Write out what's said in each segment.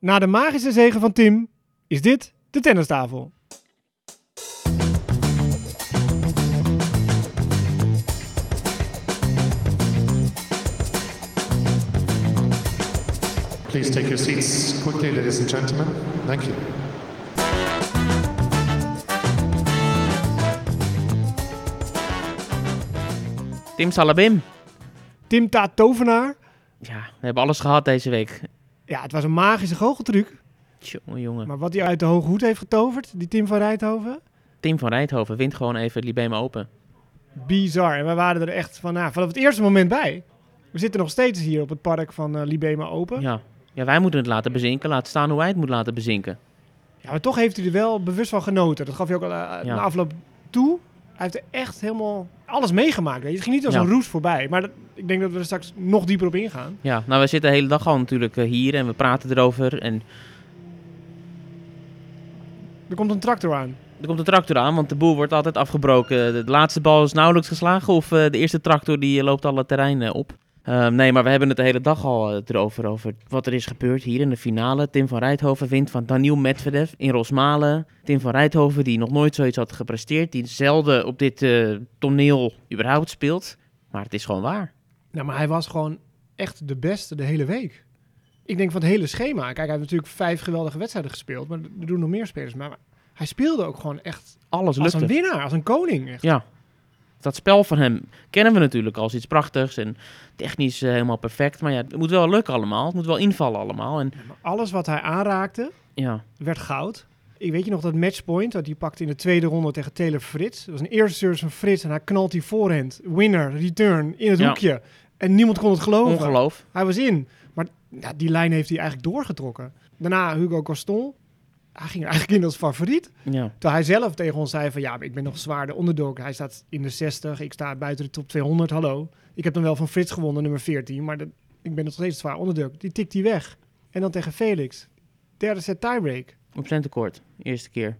Na de magische zegen van Tim is dit de tennistafel. Please take your seats quickly, ladies and gentlemen. Thank you. Tim Salabim. Tim Taat Tovenaar. Ja, we hebben alles gehad deze week. Ja, het was een magische goocheltruc. Jongen. Maar wat hij uit de hoge hoed heeft getoverd, die Tim van Rijthoven, Tim van Rijthoven wint gewoon even het Libema Open. bizar. En we waren er echt van, nou, vanaf het eerste moment bij. We zitten nog steeds hier op het park van eh, Libema Open. Ja. Ja. ja, wij moeten het laten bezinken. Laat staan hoe wij het moeten laten bezinken. maar toch heeft hij er wel bewust van genoten. Dat gaf hij ook al eh, na afloop toe. Hij heeft er echt helemaal alles meegemaakt. Weet je. Het ging niet als Ja. een roes voorbij. Maar dat- ik denk dat we er straks nog dieper op ingaan. Ja, nou, we zitten de hele dag al natuurlijk eh, hier en we praten erover. En Er komt een tractor aan. er komt een tractor aan, want de boel wordt altijd afgebroken. De laatste bal is nauwelijks geslagen of eh, de eerste tractor die eh, loopt alle terrein eh, op. Ehm, nee, maar we hebben het de hele dag al eh, erover, over wat er is gebeurd hier in de finale. Tim van Rijthoven wint van Daniel Medvedev in Rosmalen. Tim van Rijthoven die nog nooit zoiets had gepresteerd, die zelden op dit eh, toneel überhaupt speelt. Maar het is gewoon waar. Nou, maar hij was gewoon echt de beste de hele week. Ik denk van het hele schema. Kijk, hij heeft natuurlijk vijf geweldige wedstrijden gespeeld. Maar er doen nog meer spelers. Maar hij speelde ook gewoon echt Alles als lukte. een winnaar, als een koning. Echt. Ja. Dat spel van hem kennen we natuurlijk als iets prachtigs en technisch eh, helemaal perfect. Maar ja, het moet wel lukken allemaal. Het moet wel invallen allemaal. En alles wat hij aanraakte, ja, werd goud. Ik weet je nog dat matchpoint, dat hij pakte in de tweede ronde tegen Taylor Frits. Dat was een eerste service van Frits en hij knalt die voorhand. Winner, return, in het Ja. hoekje. En niemand kon het geloven. ongeloof. Hij was in. Maar ja, die lijn heeft hij eigenlijk doorgetrokken. Daarna Hugo Coston. Hij ging eigenlijk in als favoriet. Ja. Terwijl hij zelf tegen ons zei van ja, ik ben nog zwaar de underdog. Hij staat in de 60, ik sta buiten de top 200, hallo. Ik heb dan wel van Frits gewonnen, nummer 14, maar dat, ik ben nog steeds zwaar underdog. Die tikt hij weg. En dan tegen Felix. Derde set tiebreak. Op zijn tekort. Eerste keer.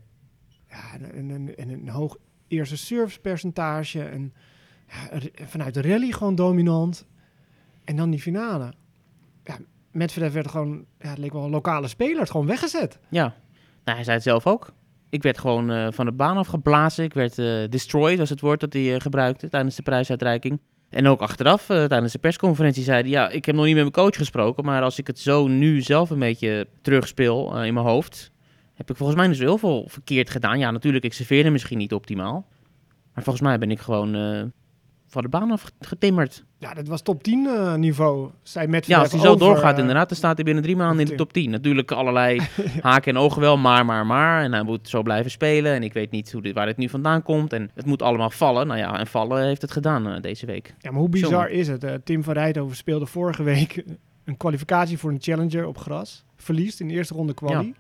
Ja, en, en, en, en een hoog eerste servicepercentage. En ja, vanuit de rally gewoon dominant. En dan die finale. Ja, Medvedev werd gewoon, ja, het leek wel een lokale speler, het gewoon weggezet. Ja. Nou, hij zei het zelf ook. Ik werd gewoon eh, van de baan afgeblazen. Ik werd eh, destroyed, was het woord dat hij eh, gebruikte tijdens de prijsuitreiking. En ook achteraf, tijdens de persconferentie, zei hij... Ja, ik heb nog niet met mijn coach gesproken, maar als ik het zo nu zelf een beetje terugspeel in mijn hoofd... heb ik volgens mij dus heel veel verkeerd gedaan. Ja, natuurlijk, ik serveerde misschien niet optimaal. Maar volgens mij ben ik gewoon van de baan afgetimmerd. Ja, dat was top 10 eh, niveau, zei Medvedev Ja, als hij zo doorgaat eh, inderdaad, dan staat hij binnen drie maanden in de top 10. Natuurlijk allerlei haken en ogen wel, maar, maar, maar. En hij moet zo blijven spelen. En ik weet niet hoe dit, waar dit nu vandaan komt. En het moet allemaal vallen. Nou ja, en vallen heeft het gedaan eh, deze week. Ja, maar hoe bizar is het? Tim van Rijthoven speelde vorige week een kwalificatie voor een challenger op gras. Verliest in de eerste ronde quali.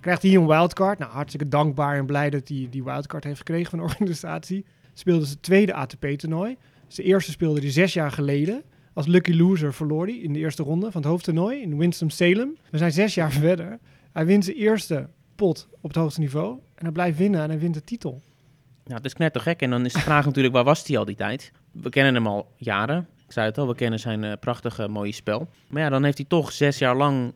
Krijgt hij een wildcard. Nou, hartstikke dankbaar en blij dat hij die wildcard heeft gekregen van de organisatie. Speelde zijn tweede ATP-toernooi. Zijn eerste speelde hij zes jaar geleden. Als lucky loser verloor hij in de eerste ronde van het hoofdtoernooi in Winston-Salem. We zijn zes jaar verder. Hij wint zijn eerste pot op het hoogste niveau. En hij blijft winnen en hij wint de titel. Ja, het is knettergek. En dan is de vraag natuurlijk, waar was hij al die tijd? We kennen hem al jaren. Ik zei het al, we kennen zijn eh, prachtige, mooie spel. Maar ja, dan heeft hij toch zes jaar lang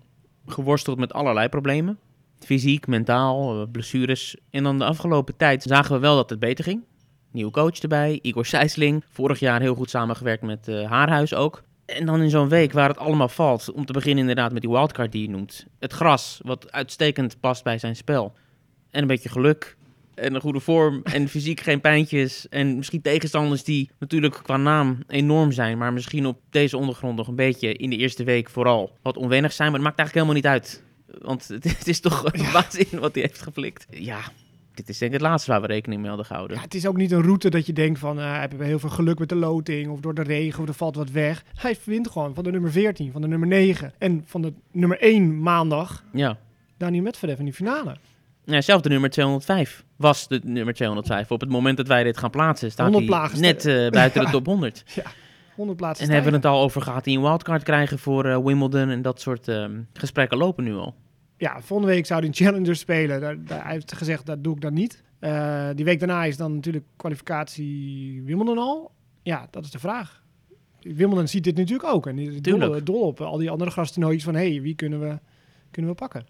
geworsteld met allerlei problemen. Fysiek, mentaal, eh, blessures. En dan de afgelopen tijd zagen we wel dat het beter ging. Nieuwe coach erbij, Igor Sijsling. Vorig jaar heel goed samengewerkt met eh, Haarhuis ook. En dan in zo'n week waar het allemaal valt, om te beginnen inderdaad met die wildcard die je noemt. Het gras, wat uitstekend past bij zijn spel. En een beetje geluk en een goede vorm en fysiek geen pijntjes. En misschien tegenstanders die natuurlijk qua naam enorm zijn, maar misschien op deze ondergrond nog een beetje in de eerste week vooral wat onwennig zijn. Maar het maakt eigenlijk helemaal niet uit. Want het, is toch waanzin wat hij heeft geflikt. Ja, dit is denk ik het laatste waar we rekening mee hadden gehouden. Ja, het is ook niet een route dat je denkt van... eh hebben we heel veel geluk met de loting of door de regen of er valt wat weg. Hij wint gewoon van de nummer 14, van de nummer 9 en van de nummer 1 maandag. Ja. Daniel Medvedev in die finale. Ja, zelf de nummer 205 was de nummer 205. Op het moment dat wij dit gaan plaatsen, staat 100 hij net eh, buiten de top 100. 100 plaatsen En hebben we het al over, gaat hij een wildcard krijgen voor eh, Wimbledon? En dat soort ehm, gesprekken lopen nu al. Ja, volgende week zou hij een Challenger spelen. Daar, daar, hij heeft gezegd, dat doe ik dan niet. Eh, die week daarna is dan natuurlijk kwalificatie Wimbledon al. Ja, dat is de vraag. Wimbledon ziet dit natuurlijk ook. En die is dol, dol op al die andere grastoernooitjes van... hé, hey, wie kunnen we kunnen we pakken.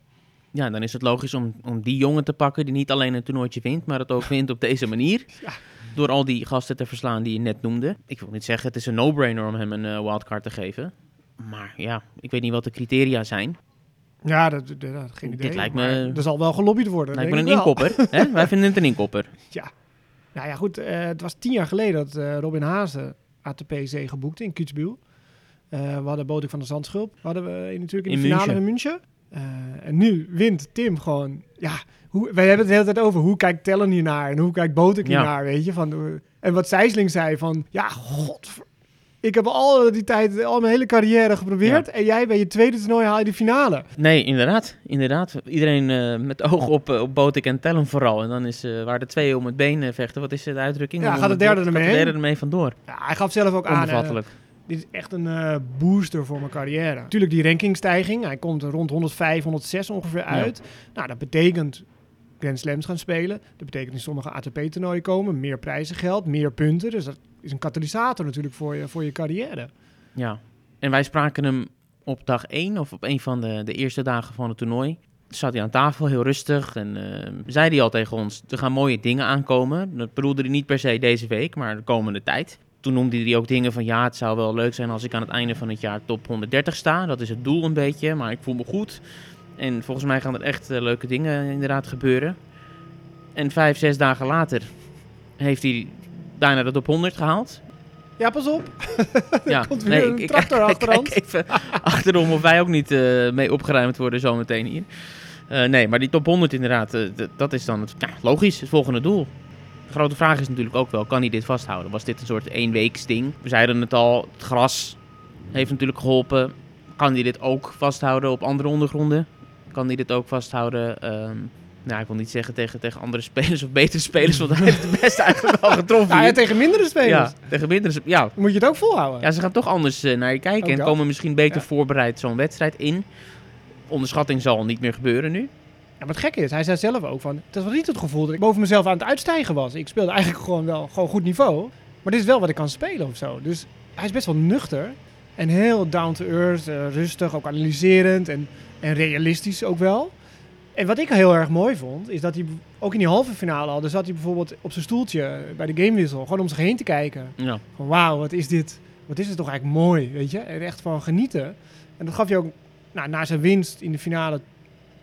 Ja, dan is het logisch om, om die jongen te pakken die niet alleen een toernooitje wint, maar het ook wint op deze manier. Ja. Door al die gasten te verslaan die je net noemde. Ik wil niet zeggen, het is een no-brainer om hem een eh, wildcard te geven. Maar ja, ik weet niet wat de criteria zijn. Ja, dat, dat, dat geen Dit idee. lijkt maar me- Er zal wel gelobbyd worden. Lijkt me een inkopper. hè? Wij vinden het een inkopper. Nou ja, goed. eh, het was tien jaar geleden dat eh, Robin Haase ATP-zee geboekt in Kitzbühel. Eh, we hadden Bodek van de Zandschulp. Hadden we natuurlijk in, In de finale München. in München. En nu wint Tim gewoon... Ja, hoe, wij hebben het de hele tijd over hoe kijkt Tellen hiernaar en hoe kijkt Bodek Ja. hiernaar, weet je. Van, en wat Sijsling zei van... Ja, god... Ik heb al die tijd, al mijn hele carrière geprobeerd. En jij bij je tweede toernooi haal je de finale. Nee, inderdaad. inderdaad. Iedereen eh, met oog op, eh, op Botik en Tellen vooral. En dan is eh, waar de twee om het been vechten. Wat is de uitdrukking? Ja, gaat de het derde ermee de derde ermee vandoor. Ja, hij gaf zelf ook aan... Dit is echt een booster voor mijn carrière. Natuurlijk die rankingstijging. Hij komt rond 105, 106 ongeveer uit. Nou, dat betekent Grand Slams gaan spelen. Dat betekent in sommige ATP-toernooien komen. Meer prijzengeld, meer punten. Dus dat is een katalysator natuurlijk voor je, voor je carrière. Ja. En wij spraken hem op dag 1 of op een van de, de eerste dagen van het toernooi. Zat hij aan tafel, heel rustig. En eh, zei hij al tegen ons, er gaan mooie dingen aankomen. Dat bedoelde hij niet per se deze week, maar de komende tijd. Toen noemde hij ook dingen van, ja, het zou wel leuk zijn als ik aan het einde van het jaar top 130 sta. Dat is het doel een beetje, maar ik voel me goed. En volgens mij gaan er echt eh, leuke dingen inderdaad gebeuren. En vijf, zes dagen later heeft hij bijna de top 100 gehaald. Ja, pas op. Ja, komt weer een tractor kijk- achter ons. kijk even achterom of wij ook niet eh, mee opgeruimd worden zometeen hier. Eh, nee, maar die top 100 inderdaad, eh, dat is dan het, ja, logisch, het volgende doel. De grote vraag is natuurlijk ook wel, kan hij dit vasthouden? Was dit een soort éénweeksding? We zeiden het al, het gras heeft natuurlijk geholpen. Kan hij dit ook vasthouden op andere ondergronden? Kan hij dit ook vasthouden... ehm, nou, ik wil niet zeggen tegen, tegen andere spelers of betere spelers, want hij heeft het best eigenlijk wel getroffen. Ja, tegen mindere spelers. ja, tegen mindere Ja, Moet je het ook volhouden. ja, ze gaan toch anders eh, naar je kijken Ook en dat. komen misschien beter Ja. voorbereid zo'n wedstrijd in. Onderschatting zal niet meer gebeuren nu. Ja, maar het gekke is, hij zei zelf ook van... Het was niet het gevoel dat ik boven mezelf aan het uitstijgen was. Ik speelde eigenlijk gewoon wel gewoon goed niveau. Maar dit is wel wat ik kan spelen of zo. Dus hij is best wel nuchter. En heel down to earth, eh, rustig, ook analyserend en, en realistisch ook wel. En wat ik heel erg mooi vond, is dat hij ook in die halve finale al... Dan zat hij bijvoorbeeld op zijn stoeltje bij de gamewissel, gewoon om zich heen te kijken. Ja, Van wauw, wat is dit? Wat is het toch eigenlijk mooi, weet je? Er echt van genieten. En dat gaf je ook nou, na zijn winst in de finale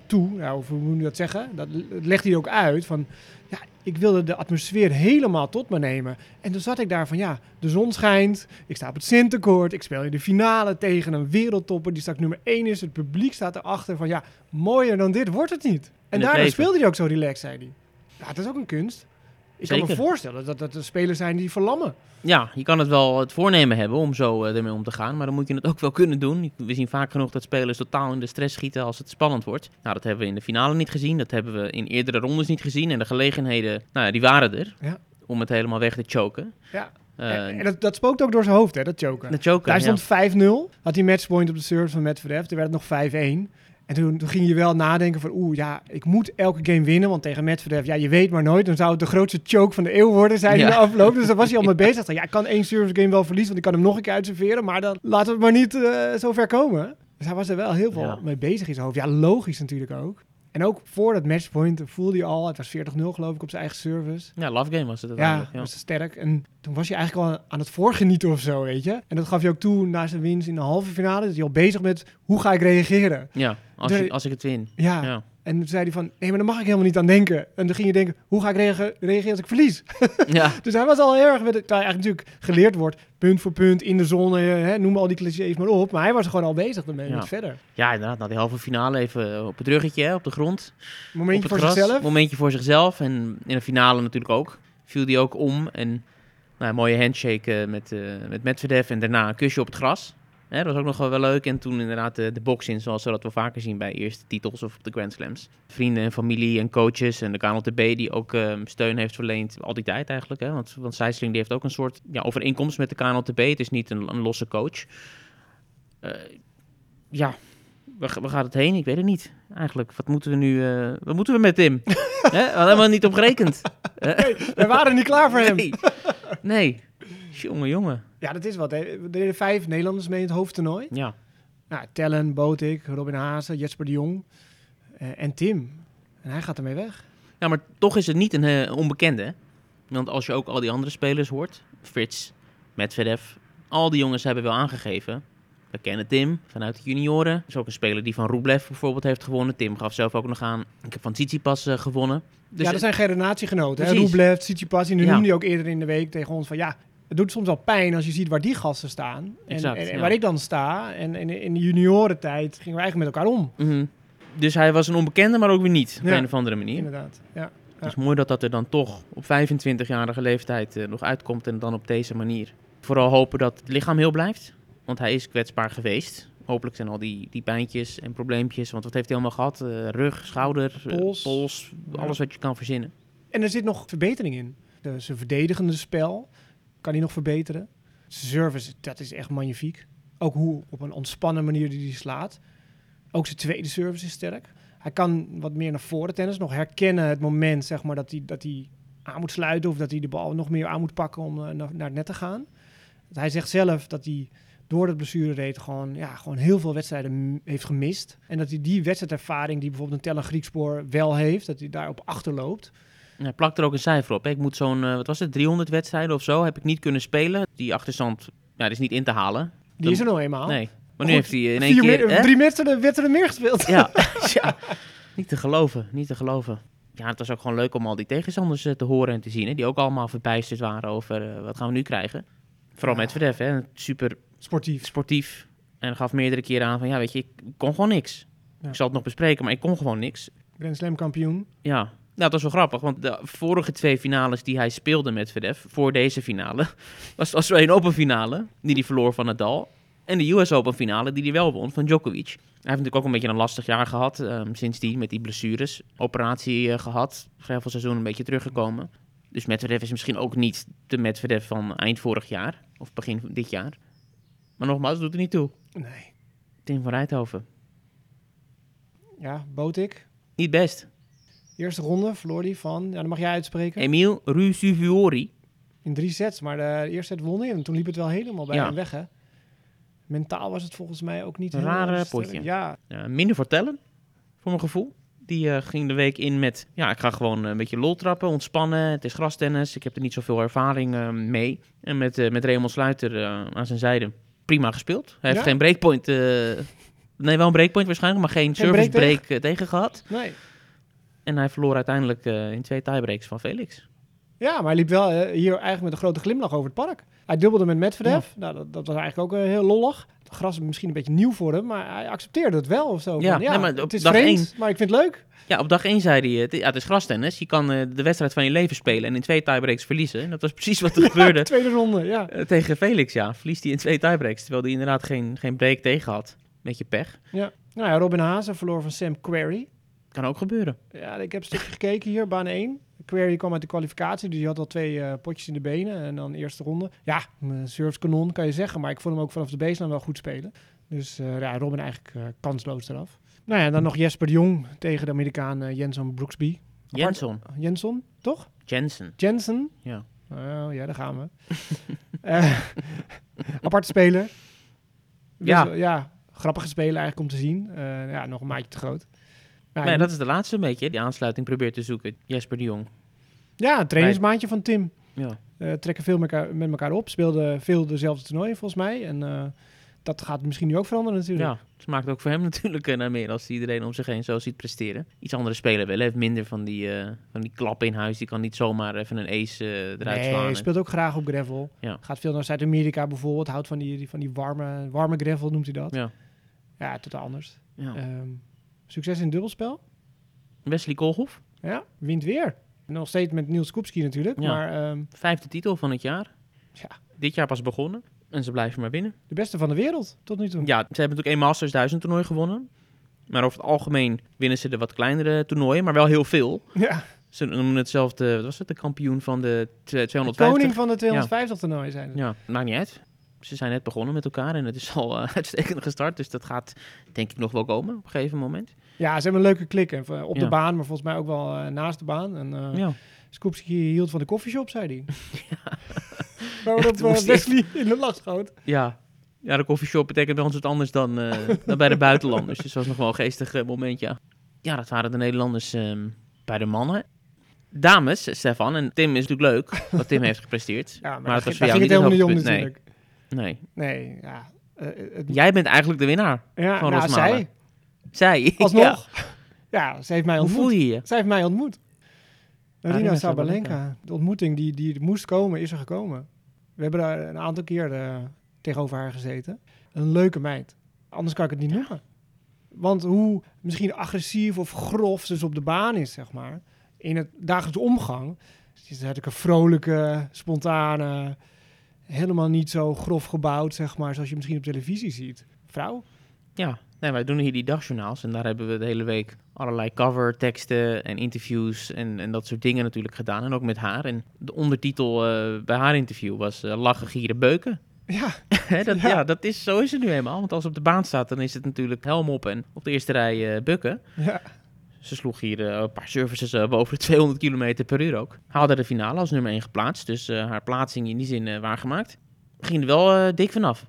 toe. Nou, of hoe moet je dat zeggen? Dat dat legde hij ook uit van... Ja, ik wilde de atmosfeer helemaal tot me nemen. En toen zat ik daar van, ja, de zon schijnt. Ik sta op het Sinterkoord. Ik speel in de finale tegen een wereldtopper die straks nummer 1 is. Het publiek staat erachter van, ja, mooier dan dit wordt het niet. En daardoor speelde hij ook zo relaxed, zei hij. Ja, dat is ook een kunst. Ik kan me Zeker. voorstellen dat dat er spelers zijn die verlammen. ja, je kan het wel het voornemen hebben om zo eh, ermee om te gaan, maar dan moet je het ook wel kunnen doen. We zien vaak genoeg dat spelers totaal in de stress schieten als het spannend wordt. Nou, dat hebben we in de finale niet gezien, dat hebben we in eerdere rondes niet gezien. En de gelegenheden, nou ja, die waren er Ja. om het helemaal weg te choken. Ja. Eh, en en dat, dat spookt ook door zijn hoofd, hè, dat choken. de choker, Daar ja. stond 5-0. Had hij matchpoint op de service van Medvedev. Toen werd het nog 5-1. En toen, toen ging je wel nadenken van... Oeh, ja, ik moet elke game winnen. Want tegen Medvedev, ja, je weet maar nooit. Dan zou het de grootste choke van de eeuw worden, zei hij Ja. in de afloop. Dus daar was hij al mee bezig. Dacht, Ja, ik kan één service game wel verliezen, want ik kan hem nog een keer uitserveren. Maar dan laten we het maar niet eh, zo ver komen. Dus hij was er wel heel veel Ja. mee bezig in zijn hoofd. Ja, logisch natuurlijk ook. En ook voor dat matchpoint voelde hij al... Het was 40-0 geloof ik op zijn eigen service. Ja, love game was het Ja. Ja, was sterk. En toen was je eigenlijk al aan het voorgenieten of zo, weet je. En dat gaf je ook toe na zijn winst in de halve finale. Dat hij al bezig met, hoe ga ik reageren? ja als, je, als ik het win. Ja. Ja. En toen zei hij van, nee, maar daar mag ik helemaal niet aan denken. En dan ging je denken, hoe ga ik reage- reageren als ik verlies? ja. Dus hij was al heel erg, met, eigenlijk natuurlijk geleerd wordt, punt voor punt, in de zone, hè, noem al die clichés maar op. Maar hij was er gewoon al bezig ermee, Ja. verder. ja, inderdaad. Na die halve finale even op het ruggetje, hè, op de grond. Momentje op voor gras. zichzelf. Momentje voor zichzelf. En in de finale natuurlijk ook. Viel die ook om. En nou, een mooie handshake eh, met, eh met Medvedev. En daarna een kusje op het gras. Hè, dat was ook nog wel wel leuk. En toen inderdaad de, de box in, zoals we dat wel vaker zien bij eerste titels of op de Grand Slams. Vrienden en familie en coaches en de KNLTB die ook eh, steun heeft verleend. Al die tijd eigenlijk. Hè? Want, want die heeft ook een soort ja, overeenkomst met de KNLTB. Het is niet een, een losse coach. Eh, ja, waar, waar gaat het heen? Ik weet het niet. Eigenlijk, wat moeten we nu... eh, wat moeten we met Tim? Hè? We hadden helemaal niet op gerekend. We waren niet klaar voor hem. Nee. nee. Jongen, jongen. Ja, dat is wat. Hè. Er deden vijf Nederlanders mee in het hoofdtoernooi. Ja. Nou, Tellen, Botik, Robin Haase, Jesper de Jong eh, en Tim. En hij gaat ermee weg. Ja, maar toch is het niet een eh, onbekende. hè? Want als je ook al die andere spelers hoort, Frits, Medvedev, al die jongens hebben wel aangegeven. We kennen Tim vanuit de junioren. Dat is ook een speler die van Rublev bijvoorbeeld heeft gewonnen. Tim gaf zelf ook nog aan. Ik heb van Tsitsipas eh, gewonnen. Dus ja, dat zijn generatiegenoten. hè? Rublev, Tsitsipas. Die Ja. noemde hij ook eerder in de week tegen ons van... ja, het doet soms wel pijn als je ziet waar die gasten staan. En, Exact, en, en ja. waar ik dan sta. En, en in de juniorentijd gingen we eigenlijk met elkaar om. Mhm. Dus hij was een onbekende, maar ook weer niet. Op Ja. een of andere manier. Inderdaad, ja. Het is mooi dat dat er dan toch op 25-jarige leeftijd eh, nog uitkomt en dan op deze manier. Vooral hopen dat het lichaam heel blijft, want hij is kwetsbaar geweest. Hopelijk zijn al die, die pijntjes en probleempjes, want wat heeft hij allemaal gehad? Eh, rug, schouder, eh, Pols. Ja. alles wat je kan verzinnen. En er zit nog verbetering in. De, zijn verdedigende spel kan hij nog verbeteren. Zijn service, dat is echt magnifiek. Ook hoe op een ontspannen manier die hij slaat. Ook zijn tweede service is sterk. Hij kan wat meer naar voren tennis. Nog herkennen het moment zeg maar, dat, hij, dat hij aan moet sluiten. Of dat hij de bal nog meer aan moet pakken om eh, naar, het net te gaan. Hij zegt zelf dat hij door dat blessurereed gewoon, ja, gewoon heel veel wedstrijden heeft gemist. En dat hij die wedstrijdervaring die bijvoorbeeld een Tellen Griekspoor wel heeft. Dat hij daarop achterloopt. Hij plakt er ook een cijfer op. Ik moet zo'n, eh, wat was het, 300 wedstrijden of zo, heb ik niet kunnen spelen. Die achterstand, ja, die is niet in te halen. Die Dan- is er nog eenmaal. Nee, maar nu heeft hij in één keer... me- hè? drie wedstrijden, wedstrijden meer gespeeld. Ja, ja, niet te geloven, niet te geloven. Ja, het was ook gewoon leuk om al die tegenstanders eh, te horen en te zien. Hè, die ook allemaal verbijsterd waren over eh, wat gaan we nu krijgen. Vooral Ja. met Medvedev, hè, super Sportief. sportief. En gaf meerdere keren aan van, ja weet je, ik kon gewoon niks. Ja. Ik zal het nog bespreken, maar ik kon gewoon niks. Grand Slam kampioen. Ja, nou, dat was wel grappig, want de vorige twee finales die hij speelde met Medvedev, voor deze finale, was was een Open finale, die hij verloor van Nadal. En de US Open finale, die hij wel won van Djokovic. Hij heeft natuurlijk ook een beetje een lastig jaar gehad, ehm, sindsdien met die blessures. Operatie eh, gehad, gravelseizoen een beetje teruggekomen. Dus Medvedev is misschien ook niet de Medvedev van eind vorig jaar, of begin dit jaar. Maar nogmaals, doet er niet toe. Nee. Tim van Rijthoven. Ja, Botik. Niet best. Eerste ronde verloor hij van, ja, dat mag jij uitspreken, Emile Rusuvuori. in drie sets. Maar de eerste set won hij en toen liep het wel helemaal bij Ja. hem weg, hè. Mentaal was het volgens mij ook niet Een rare potje. Ja, Ja, minder voor tellen, voor mijn gevoel. Die eh, ging de week in met, ja, ik ga gewoon een beetje lol trappen, ontspannen. Het is grastennis, ik heb er niet zoveel ervaring eh, mee. En met, eh met Raymond Sluiter aan zijn zijde, prima gespeeld. Hij heeft geen breakpoint, nee wel een breakpoint waarschijnlijk, maar geen, service break break tegen gehad. nee. En hij verloor uiteindelijk eh, in twee tiebreaks van Felix. Ja, maar hij liep wel eh, hier eigenlijk met een grote glimlach over het park. Hij dubbelde met Medvedev. Nou, dat, dat was eigenlijk ook eh, heel lollig. Het gras is misschien een beetje nieuw voor hem, maar hij accepteerde het wel of zo. Ja, Van, nee, maar op het is dag vreemd, maar ik vind het leuk. Ja, op dag 1 zei hij, het, ja, het is grastennis. Je kan de wedstrijd van je leven spelen en in twee tiebreaks verliezen. En dat was precies wat er gebeurde. Tweede ronde, ja. Tegen Felix, ja. Verliest hij in twee tiebreaks. Terwijl hij inderdaad geen, geen break tegen had. Beetje pech. Nou ja, Robin Haase verloor van Sam Querrey. Kan ook gebeuren. Ja, ik heb een stukje gekeken hier, baan 1. Query kwam uit de kwalificatie, dus die had al twee eh, potjes in de benen. En dan eerste ronde. Ja, een service kan je zeggen, maar ik vond hem ook vanaf de baseline wel goed spelen. Dus eh, ja, Robin eigenlijk eh, kansloos eraf. Nou ja, dan nog Jesper de Jong tegen de Amerikaan eh, Jenson Brooksby. Jenson. Jenson, toch? Jensen. Jensen? Ja. Oh ja, daar gaan we. Eh, aparte speler. Ja. Dus, ja, grappige speler eigenlijk om te zien. Eh, ja, nog een maatje te groot. Maar ja, dat is de laatste een beetje. Die aansluiting probeert te zoeken. Jesper de Jong. ja, een trainingsmaatje van Tim. Ja. Eh, trekken veel met elkaar, met elkaar op. Speelden veel dezelfde toernooien volgens mij. En eh, dat gaat misschien nu ook veranderen natuurlijk. ja, het maakt ook voor hem natuurlijk eh, naar meer als hij iedereen om zich heen zo ziet presteren. Iets andere spelen wel. Hij heeft minder van die, van die klap in huis. Die kan niet zomaar even een ace eruit nee, slaan. hij En- speelt ook graag op gravel. Ja. Gaat veel naar Zuid-Amerika bijvoorbeeld. Houdt van die, die- van die warme, warme gravel, noemt hij dat. Ja. Ja, totaal anders. Ja. Ehm, succes in dubbelspel. Wesley Koolhof. Ja, wint weer. Nog steeds met Niels Koepski natuurlijk. Ja. Maar ehm, Vijfde titel van het jaar. Ja. Dit jaar pas begonnen. En ze blijven maar winnen. de beste van de wereld tot nu toe. Ja, ze hebben natuurlijk één Masters 1000 toernooi gewonnen. Maar over het algemeen winnen ze de wat kleinere toernooien, maar wel heel veel. Ja, Ze noemen het zelf de, wat was het, de kampioen van de tw- de 250. koning van de 250 toernooi zijn het. Ja, maakt niet uit. Ze zijn net begonnen met elkaar en het is al eh, uitstekend gestart. Dus dat gaat denk ik nog wel komen op een gegeven moment. Ja, ze hebben een leuke klik. hè, van- Op de Ja. baan, maar volgens mij ook wel eh, naast de baan. En, eh Ja. Hield van de koffieshop, zei hij. Ja, Waarop hij- Wesley in de lach schoot. ja. Ja, de koffieshop betekent bij ons wat anders dan, dan bij de buitenlanders. Dus dat was nog wel een geestig eh, moment, ja. Ja, dat waren de Nederlanders ehm, bij de mannen. Dames, Stefan, en Tim is natuurlijk leuk wat Tim heeft gepresteerd. Ja, maar, Maar het daar was ging- ging het niet helemaal niet om natuurlijk. Nee, Nee, ja. eh, het- jij bent eigenlijk de winnaar. ja, van nou, Rosmalen. zij, Zij. alsnog. Ja. ze heeft mij Ja. Hoe ontmoet. voel je je? Zij heeft mij ontmoet. Rina Arina Sabalenka. De ontmoeting die, die moest komen, is er gekomen. We hebben daar een aantal keer eh, tegenover haar gezeten. Een leuke meid. Anders kan ik het niet noemen. Want hoe misschien agressief of grof ze dus op de baan is, zeg maar. In het dagelijks omgang. Ze is een vrolijke, spontane, helemaal niet zo grof gebouwd, zeg maar, zoals je misschien op televisie ziet. Vrouw? Ja, nee, wij doen hier die dagjournaals en daar hebben we de hele week allerlei coverteksten en interviews en, en dat soort dingen natuurlijk gedaan. En ook met haar. En de ondertitel eh, bij haar interview was eh, lachen, gieren, beuken. Ja, dat, Ja. ja. dat is, zo is het nu eenmaal. Want als op de baan staat, dan is het natuurlijk helm op en op de eerste rij eh, bukken. ja. Ze sloeg hier eh, een paar services eh, boven de 200 km per uur ook. Haalde de finale als nummer 1 geplaatst. Dus eh, haar plaatsing in die zin waargemaakt. Ging er wel dik vanaf.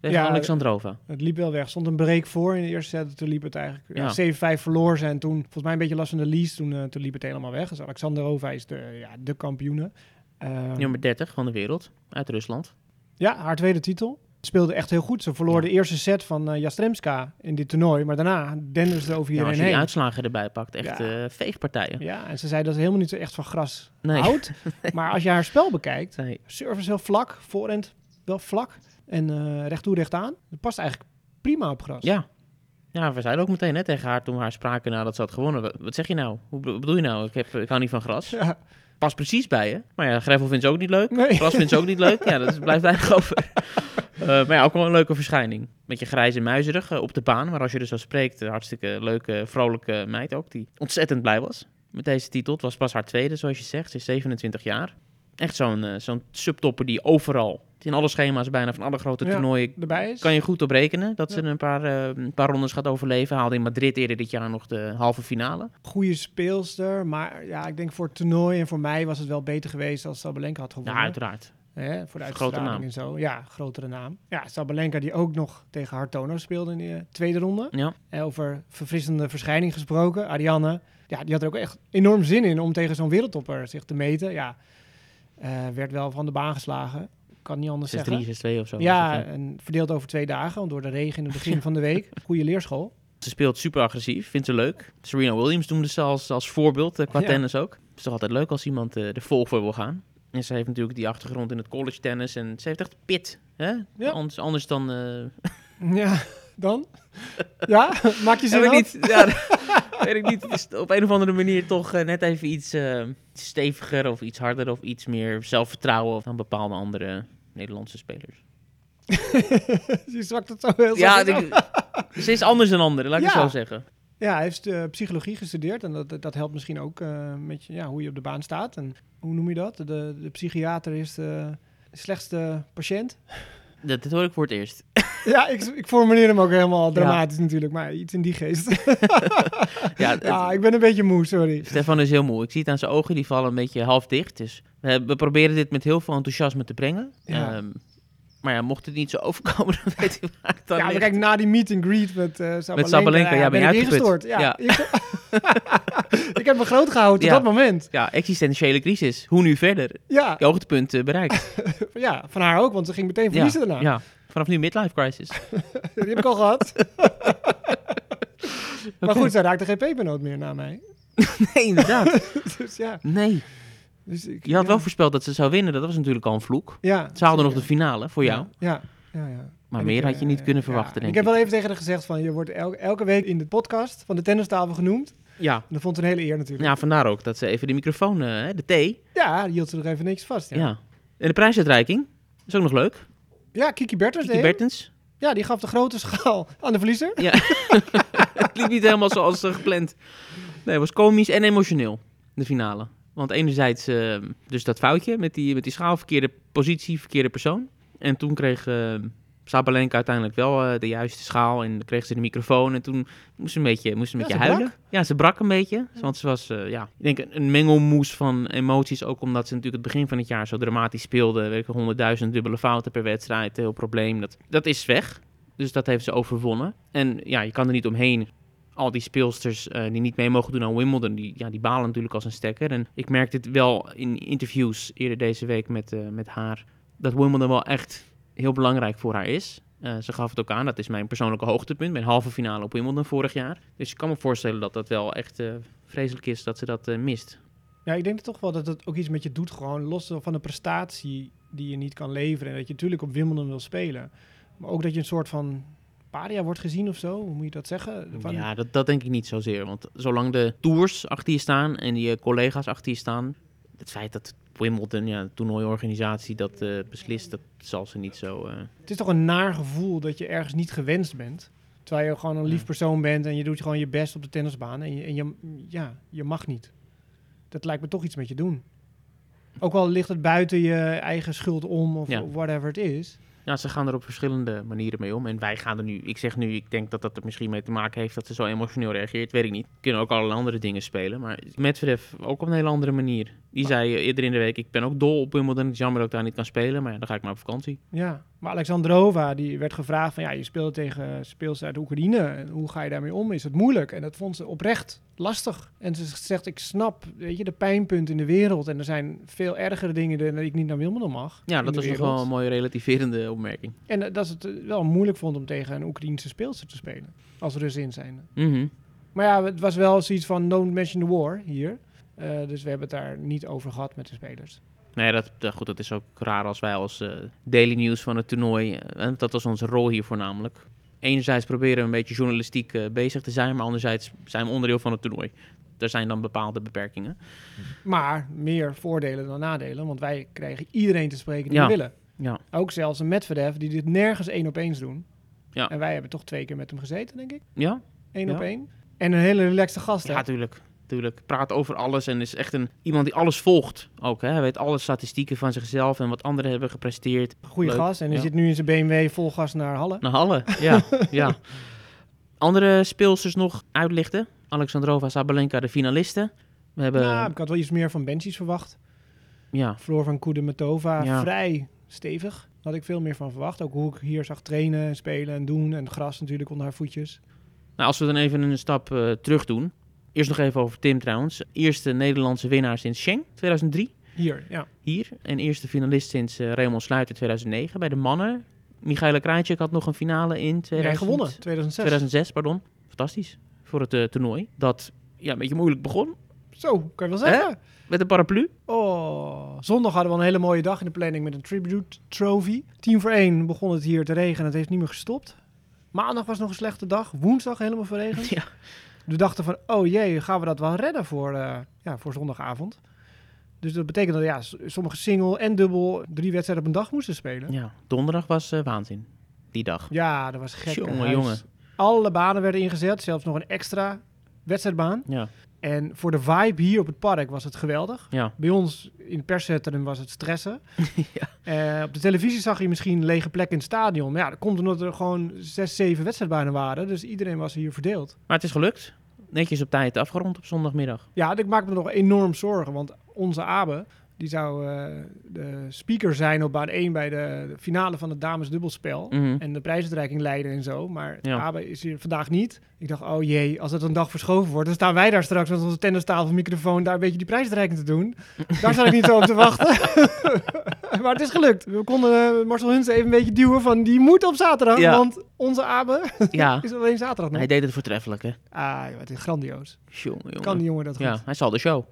Tegen Ja, Alexandrova. Het liep wel weg. Stond een break voor in de eerste set. Toen liep het eigenlijk Ja. ja. 7-5 verloor ze. En toen, volgens mij een beetje last van de lease. Toen, toen liep het helemaal weg. Dus Alexandrova is de, ja, de kampioene. Ehm, Nummer 30 van de wereld. Uit Rusland. ja, haar tweede titel. Speelde echt heel goed. Ze verloor Ja. de eerste set van eh Jastremska in dit toernooi. Maar daarna denden ze over Ja, iedereen als je die uitslagen erbij pakt, echt Ja. eh, veegpartijen. Ja, en ze zei dat ze helemaal niet zo echt van gras Nee. houdt. Maar als je haar spel bekijkt, Nee. service heel vlak, voorhand wel vlak. En eh recht toe, recht aan. Dat past eigenlijk prima op gras. Ja. Ja, we zeiden ook meteen hè, tegen haar toen we haar spraken nadat ze had gewonnen. Wat, wat zeg je nou? Hoe be- bedoel je nou? Ik, heb, ik hou niet van gras. Ja. Past precies bij je. Maar ja, Greffel vindt ze ook niet leuk. Nee. Gras vindt ze ook niet leuk. Ja, dat blijft weinig over. Eh, maar ja, ook wel een leuke verschijning. Beetje grijs en muizerig eh, op de baan. Maar als je er zo spreekt, een hartstikke leuke, vrolijke meid ook. Die ontzettend blij was met deze titel. Het was pas haar tweede, zoals je zegt. Ze is 27 jaar. Echt zo'n eh, zo'n subtopper die overal, in alle schema's bijna van alle grote Ja. toernooien, Erbij is. kan je goed op rekenen dat ze Ja. een paar, een paar rondes gaat overleven. Haalde in Madrid eerder dit jaar nog de halve finale. goede speelster. Maar ja, ik denk voor het toernooi en voor mij was het wel beter geweest als Sabalenka had Ja, gewonnen. uiteraard. Hè, voor de Grote uitstraling naam. en zo. Ja, grotere naam. Ja, Sabalenka die ook nog tegen Hartono speelde in de eh, tweede ronde. Ja, En over verfrissende verschijning gesproken. Ariane, ja, die had er ook echt enorm zin in om tegen zo'n wereldtopper zich te meten. Ja, eh, werd wel van de baan geslagen. Kan niet anders 6-3, zeggen. 6-2 of zo. Ja, het, en verdeeld over twee dagen, want door de regen in het begin van de week. Goede leerschool. Ze speelt super agressief, vindt ze leuk. Serena Williams noemde ze als, als voorbeeld eh, qua Ja. tennis ook. Het is toch altijd leuk als iemand eh, er vol voor wil gaan. En ze heeft natuurlijk die achtergrond in het college tennis. En ze heeft echt pit. Hè? Ja. Anders, anders dan... eh, Ja, dan? Ja, maak je zin niet. Ja, weet ik niet. Het is op een of andere manier toch eh, net even iets, eh, steviger of iets harder of iets meer zelfvertrouwen dan bepaalde andere Nederlandse spelers. Je zwakt het zo heel Ja, ze is anders dan anderen, laat ik het zo zeggen. Ja, hij heeft eh, psychologie gestudeerd en dat, dat helpt misschien ook eh, met ja, hoe je op de baan staat. En hoe noem je dat? De, de psychiater is de slechtste patiënt. Dat, hoor ik voor het eerst. Ja, ik, ik formuleer hem ook helemaal dramatisch natuurlijk, maar iets in die geest. Ja, het- ja, ik ben een beetje moe, sorry. Stefan is heel moe. Ik zie het aan zijn ogen, die vallen een beetje half dicht. Dus we, we proberen dit met heel veel enthousiasme te brengen. Ja. Ehm, maar ja, mocht het niet zo overkomen, dan weet je waar het dan Ja, maar kijk, na die meet and greet met eh Sabalenka, Sabalenka, ja, ben ik uitgeput. ingestort. Ja, Ja. Ik, ik heb me groot gehouden tot dat moment. Ja, existentiële crisis. Hoe nu verder? Ja, Je hoogtepunt eh, bereikt. ja, van haar ook, want ze ging meteen verliezen ja, daarna. ja, vanaf nu midlife crisis. Die heb ik al gehad. Maar goed, zij raakte geen pepernoot meer na mij. nee, inderdaad. Dus ja. Nee. Dus ik, Je had ja. wel voorspeld dat ze zou winnen. Dat was natuurlijk al een vloek. Ja, Ze haalden nog de finale voor jou. Ja, ja, ja. Maar En meer ik, had je niet eh, kunnen verwachten, en denk ik heb wel even tegen haar gezegd van, je wordt el- elke week in de podcast van de tennistafel genoemd. Ja. En dat vond ze een hele eer natuurlijk. ja, vandaar ook dat ze even de microfoon, eh, de thee. Ja, die hield ze nog even niks vast. Ja. Ja, En de prijsuitreiking. is ook nog leuk. ja Kiki Bertens. Kiki. Bertens. Ja, die gaf de grote schaal aan de verliezer. Ja. het liep niet helemaal zoals eh, gepland. Nee, het was komisch en emotioneel, de finale. Want enerzijds eh, dus dat foutje met die, met die schaal, verkeerde positie, verkeerde persoon. En toen kreeg eh, Sabalenka uiteindelijk wel eh, de juiste schaal en kreeg ze de microfoon en toen moest ze een beetje, moest ze een Ja, beetje huilen. Ja, ze brak een beetje, want ze was, eh, ja, ik denk een, mengelmoes van emoties, ook omdat ze natuurlijk het begin van het jaar zo dramatisch speelde, weet honderdduizend dubbele fouten per wedstrijd, heel probleem. Dat, dat is weg, dus dat heeft ze overwonnen. En ja, je kan er niet omheen. Al die speelsters eh, die niet mee mogen doen aan Wimbledon, die, ja, die balen natuurlijk als een stekker. En ik merkte het wel in interviews eerder deze week met, eh, met haar, dat Wimbledon wel echt heel belangrijk voor haar is. Eh, ze gaf het ook aan, dat is mijn persoonlijke hoogtepunt, mijn halve finale op Wimbledon vorig jaar. Dus ik kan me voorstellen dat dat wel echt vreselijk is dat ze dat mist. Ja, ik denk toch wel dat het ook iets met je doet, gewoon los van de prestatie die je niet kan leveren. En dat je natuurlijk op Wimbledon wil spelen. Maar ook dat je een soort van paria wordt gezien of zo. Hoe moet je dat zeggen? Van, Ja, dat, dat denk ik niet zozeer. Want zolang de tours achter je staan en je collega's achter je staan, het feit dat Wimbledon, ja, de toernooiorganisatie, dat eh, beslist, dat zal ze niet zo... eh, Het is toch een naar gevoel dat je ergens niet gewenst bent. Terwijl je gewoon een lief persoon bent en je doet gewoon je best op de tennisbaan. En, je, en je, ja, je mag niet. Dat lijkt me toch iets met je doen. Ook al ligt het buiten je eigen schuld om of Ja. whatever het is. Ja, ze gaan er op verschillende manieren mee om. En wij gaan er nu, ik zeg nu, ik denk dat dat er misschien mee te maken heeft dat ze zo emotioneel reageert. Weet ik niet. Kunnen ook allerlei andere dingen spelen. Maar Medvedev ook op een hele andere manier. Die zei eh, eerder in de week, ik ben ook dol op Wimbledon. Het jammer dat ik daar niet kan spelen, maar ja, dan ga ik maar op vakantie. Ja, maar Alexandrova die werd gevraagd van ja, je speelt tegen speelsters uit Oekraïne. En hoe ga je daarmee om? Is het moeilijk? En dat vond ze oprecht lastig. En ze zegt, ik snap, weet je, de pijnpunt in de wereld. En er zijn veel ergere dingen dan ik niet naar Wimbledon mag. Ja, dat was nog wel een mooie relativerende opmerking. En eh, dat ze het eh, wel moeilijk vond om tegen een Oekraïense speelster te spelen. Als Russin zijn. Mhm. Maar ja, het was wel zoiets van don't mention the war hier. Eh, dus we hebben het daar niet over gehad met de spelers. Nee, dat, dat- goed, dat is ook raar als wij als daily news van het toernooi, eh, dat was onze rol hier voornamelijk. Enerzijds proberen we een beetje journalistiek bezig te zijn, maar anderzijds zijn we onderdeel van het toernooi. Er zijn dan bepaalde beperkingen. Maar meer voordelen dan nadelen. Want wij krijgen iedereen te spreken die Ja. we willen. Ja, Ook zelfs een Medvedev die dit nergens één op eens doen. Ja. En wij hebben toch twee keer met hem gezeten, denk ik. ja? Eén Ja. op één. En een hele relaxte gast, hè? Ja, tuurlijk. tuurlijk. Praat over alles en is echt een, iemand die alles volgt ook. Hè? Hij weet alle statistieken van zichzelf en wat anderen hebben gepresteerd. Goeie Leuk, gast. En hij ja. zit nu in zijn BMW vol gas naar Halle. Naar Halle, ja. ja. Andere speelsters nog uitlichten. Alexandrova, Sabalenka, de finalisten. We hebben... Nou, ik had wel iets meer van Benchies verwacht. ja, Floor van Kudermetova, Ja. vrij stevig. Daar had ik veel meer van verwacht. Ook hoe ik hier zag trainen en spelen en doen. En gras natuurlijk onder haar voetjes. Nou, als we dan even een stap eh, terug doen. Eerst nog even over Tim trouwens. Eerste Nederlandse winnaar sinds Schenk, 2003. Hier, ja. Hier. En eerste finalist sinds eh, Raymond Sluiter, 2009. Bij de mannen. Michaela Krajcik had nog een finale in 2000, Nee, gewonnen. 2006. 2006. Pardon. Fantastisch. Voor het eh, toernooi. Dat ja, een beetje moeilijk begon. Zo, kan je wel zeggen. Met een paraplu. Oh, zondag hadden we een hele mooie dag in de planning met een tribute trophy. Tien voor één begon het hier te regenen. Het heeft niet meer gestopt. Maandag was nog een slechte dag. Woensdag helemaal verregend. Ja. We dachten van, oh jee, gaan we dat wel redden voor, eh, ja, voor zondagavond? Dus dat betekent dat ja, sommige single en dubbel drie wedstrijden op een dag moesten spelen. Ja, Ja, donderdag was eh, waanzin. Die dag. dat was gek. Jongen, jongen. Alle banen werden ingezet, zelfs nog een extra wedstrijdbaan. Ja, En voor de vibe hier op het park was het geweldig. ja. Bij ons in het perscentrum was het stressen. Ja. Eh, op de televisie zag je misschien lege plekken in het stadion. Maar ja, dat komt omdat er gewoon zes, zeven wedstrijdbanen waren. Dus iedereen was hier verdeeld. Maar het is gelukt. Netjes op tijd afgerond op zondagmiddag. Ja, ik maak me nog enorm zorgen. Want onze Abe, die zou eh, de speaker zijn op baan 1 bij de, de finale van het damesdubbelspel. Mhm. En de prijsuitreiking leiden en zo. Maar Ja. Abe is hier vandaag niet. Ik dacht, oh jee, als het een dag verschoven wordt... dan staan wij daar straks met onze tennistafel, microfoon... daar een beetje die prijsuitreiking te doen. Daar zat ik niet zo op te wachten. maar het is gelukt. We konden eh, Marcel Hunsen even een beetje duwen van... die moet op zaterdag, Ja. want onze Abe Ja, is alleen zaterdag nog. hij deed het voortreffelijk, hè. Ah, het is grandioos. Jongen, jongen. Kan die jongen dat goed? Ja, hij zal de show.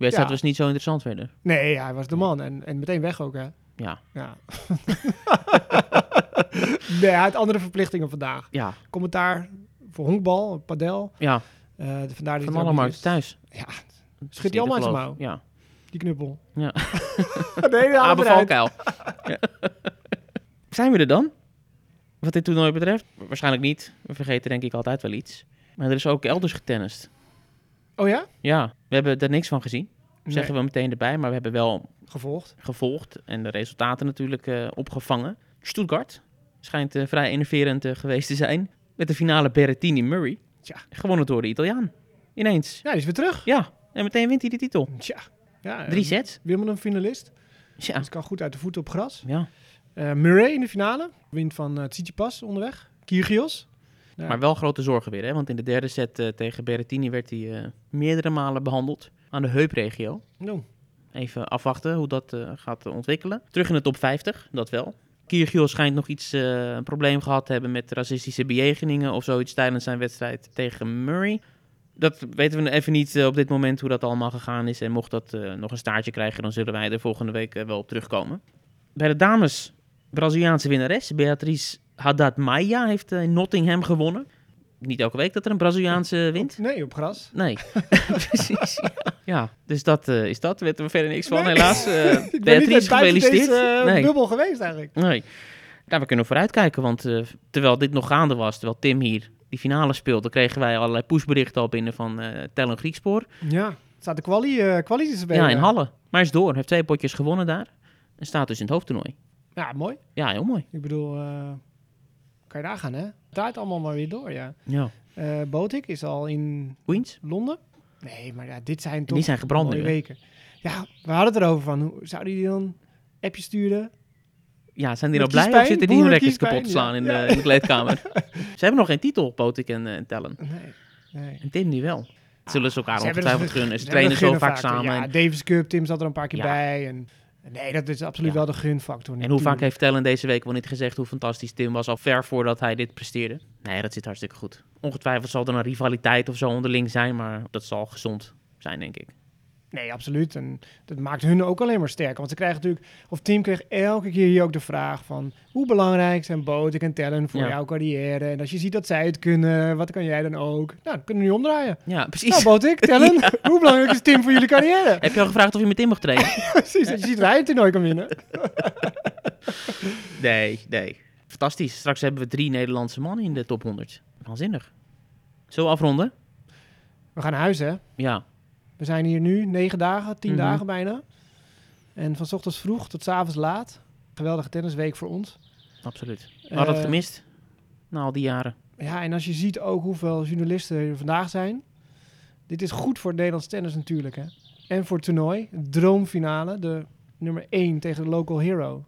Wedstrijd Ja. was niet zo interessant verder. Nee, hij was de man. En, en meteen weg ook, hè. Ja, Ja. nee, hij had andere verplichtingen vandaag. ja, Commentaar voor honkbal, padel. ja. De- vandaar dat Van hij alle ook niet markten is. thuis. Ja, niet hij allemaal uit zijn. Ja. die knuppel. Ja. nee, de. Valkuil. Ja. Zijn we er dan? Wat dit toernooi betreft? Waarschijnlijk niet. We vergeten denk ik altijd wel iets. Maar er is ook elders getennist. Oh ja? Ja, we hebben er niks van gezien. Nee, Zeggen we meteen erbij. Maar we hebben wel gevolgd. gevolgd en de resultaten natuurlijk eh, opgevangen. Stuttgart, Schijnt eh, vrij enerverend eh, geweest te zijn. Met de finale Berrettini-Murray. Tja. Gewonnen door de Italiaan. Ineens. Ja, die is weer terug. Ja, en meteen wint hij de titel. Tja. Ja, Drie sets. Wimbledon finalist. Ja. Dus kan goed uit de voeten op gras. ja. Murray in de finale. Wint van Tsitsipas onderweg. Kyrgios. Ja. Maar wel grote zorgen weer, hè? want in de derde set eh, tegen Berrettini werd hij eh, meerdere malen behandeld aan de heupregio. Nou, Even afwachten hoe dat eh, gaat ontwikkelen. Terug in de top 50, dat wel. Kyrgios schijnt nog iets een probleem gehad te hebben met racistische bejegeningen of zoiets tijdens zijn wedstrijd tegen Murray. Dat weten we even niet op dit moment hoe dat allemaal gegaan is. En mocht dat nog een staartje krijgen, dan zullen wij er volgende week wel op terugkomen. Bij de dames, Braziliaanse winnares Beatrice Haddad Maia heeft eh, in Nottingham gewonnen. Niet elke week dat er een Braziliaanse wint. nee, op gras. Nee, precies. Ja. ja, dus dat eh, is dat. Daar weten we verder niks van, Nee. helaas. Ik ben niet Beatrice, gefeliciteerd. deze nee. bubbel geweest eigenlijk. nee. Nou, we kunnen vooruitkijken, want eh, terwijl dit nog gaande was, terwijl Tim hier die finale speelde, kregen wij allerlei pushberichten al binnen van eh Tellen Griekspoor. Ja, staat de quali, quali te spelen. Ja, in Halle. Maar is door, heeft twee potjes gewonnen daar. En staat dus in het hoofdtoernooi. Ja, mooi. Ja, heel mooi. Ik bedoel, eh, kan je daar gaan, hè? Het draait allemaal maar weer door, ja. Ja. Eh Botik is al in Queens? Londen. Nee, maar ja, dit zijn toch Die zijn gebrand nu, weken. Ja, we hadden het erover van, hoe, zou die dan appje sturen? Ja, zijn die nou blij of zitten die hun kiespijn? kapot te slaan Ja. in, de, in de kleedkamer? Ze hebben nog geen titel, Potik en, eh, en Tellen. Nee, nee. En Tim die wel. Zullen ze elkaar hebben ongetwijfeld gunnen. Ze trainen zo vaak gunfactor. samen. Ja, En- Davis Cup, Tim zat er een paar keer Ja. bij. En, nee, dat is absoluut Ja. wel de gunfactor. En hoe vaak heeft Tellen deze week wel niet gezegd hoe fantastisch Tim was al ver voordat hij dit presteerde? Nee, dat zit hartstikke goed. Ongetwijfeld zal er een rivaliteit of zo onderling zijn, maar dat zal gezond zijn, denk ik. Nee, absoluut. En dat maakt hun ook alleen maar sterker. Want ze krijgen natuurlijk, of Team kreeg elke keer hier ook de vraag van hoe belangrijk zijn Botik en Tellen voor Ja. jouw carrière? En als je ziet dat zij het kunnen, wat kan jij dan ook? Nou, dan kunnen we nu omdraaien. Ja, precies. Nou, Botik, Tellen, hoe belangrijk is Tim voor jullie carrière? Heb je al gevraagd of je met Tim mag trainen? Precies, je ziet dat hij het toernooi kan winnen. nee, nee. Fantastisch. Straks hebben we drie Nederlandse mannen in de top 100. Waanzinnig. Zullen we afronden? We gaan naar huis, hè? Ja. We zijn hier nu negen dagen, tien Mhm. dagen bijna. En van 's ochtends vroeg tot 's avonds laat. Geweldige tennisweek voor ons. Absoluut. We hadden het Eh, gemist. Na al die jaren. Ja, en als je ziet ook hoeveel journalisten er vandaag zijn. Dit is goed voor Nederlands tennis natuurlijk, hè. En voor het toernooi. Droomfinale, de nummer 1 tegen de local hero.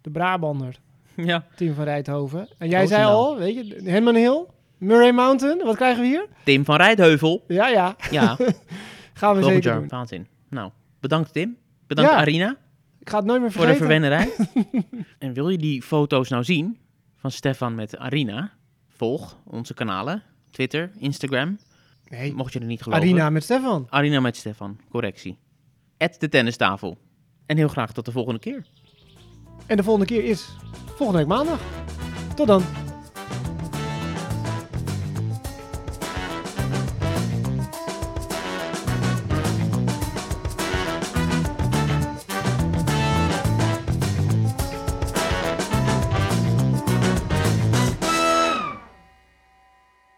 De Brabander, Ja. Tim van Rijthoven. En jij zei al, weet je, Henman Hill, Murray Mountain. Wat krijgen we hier? Tim van Rijtheuvel. Ja, ja, Ja, gaan we volgend zeker jaar. doen. Waanzin. Nou, bedankt Tim. Bedankt Ja. Arina. Ik ga het nooit meer voor de vergeten. verwennerij. en wil je die foto's nou zien van Stefan met Arina? Volg onze kanalen. Twitter, Instagram. Nee, Mocht je er niet geloven. Arina met Stefan. Arina met Stefan, correctie. At de tennistafel. En heel graag tot de volgende keer. En de volgende keer is volgende week maandag. Tot dan.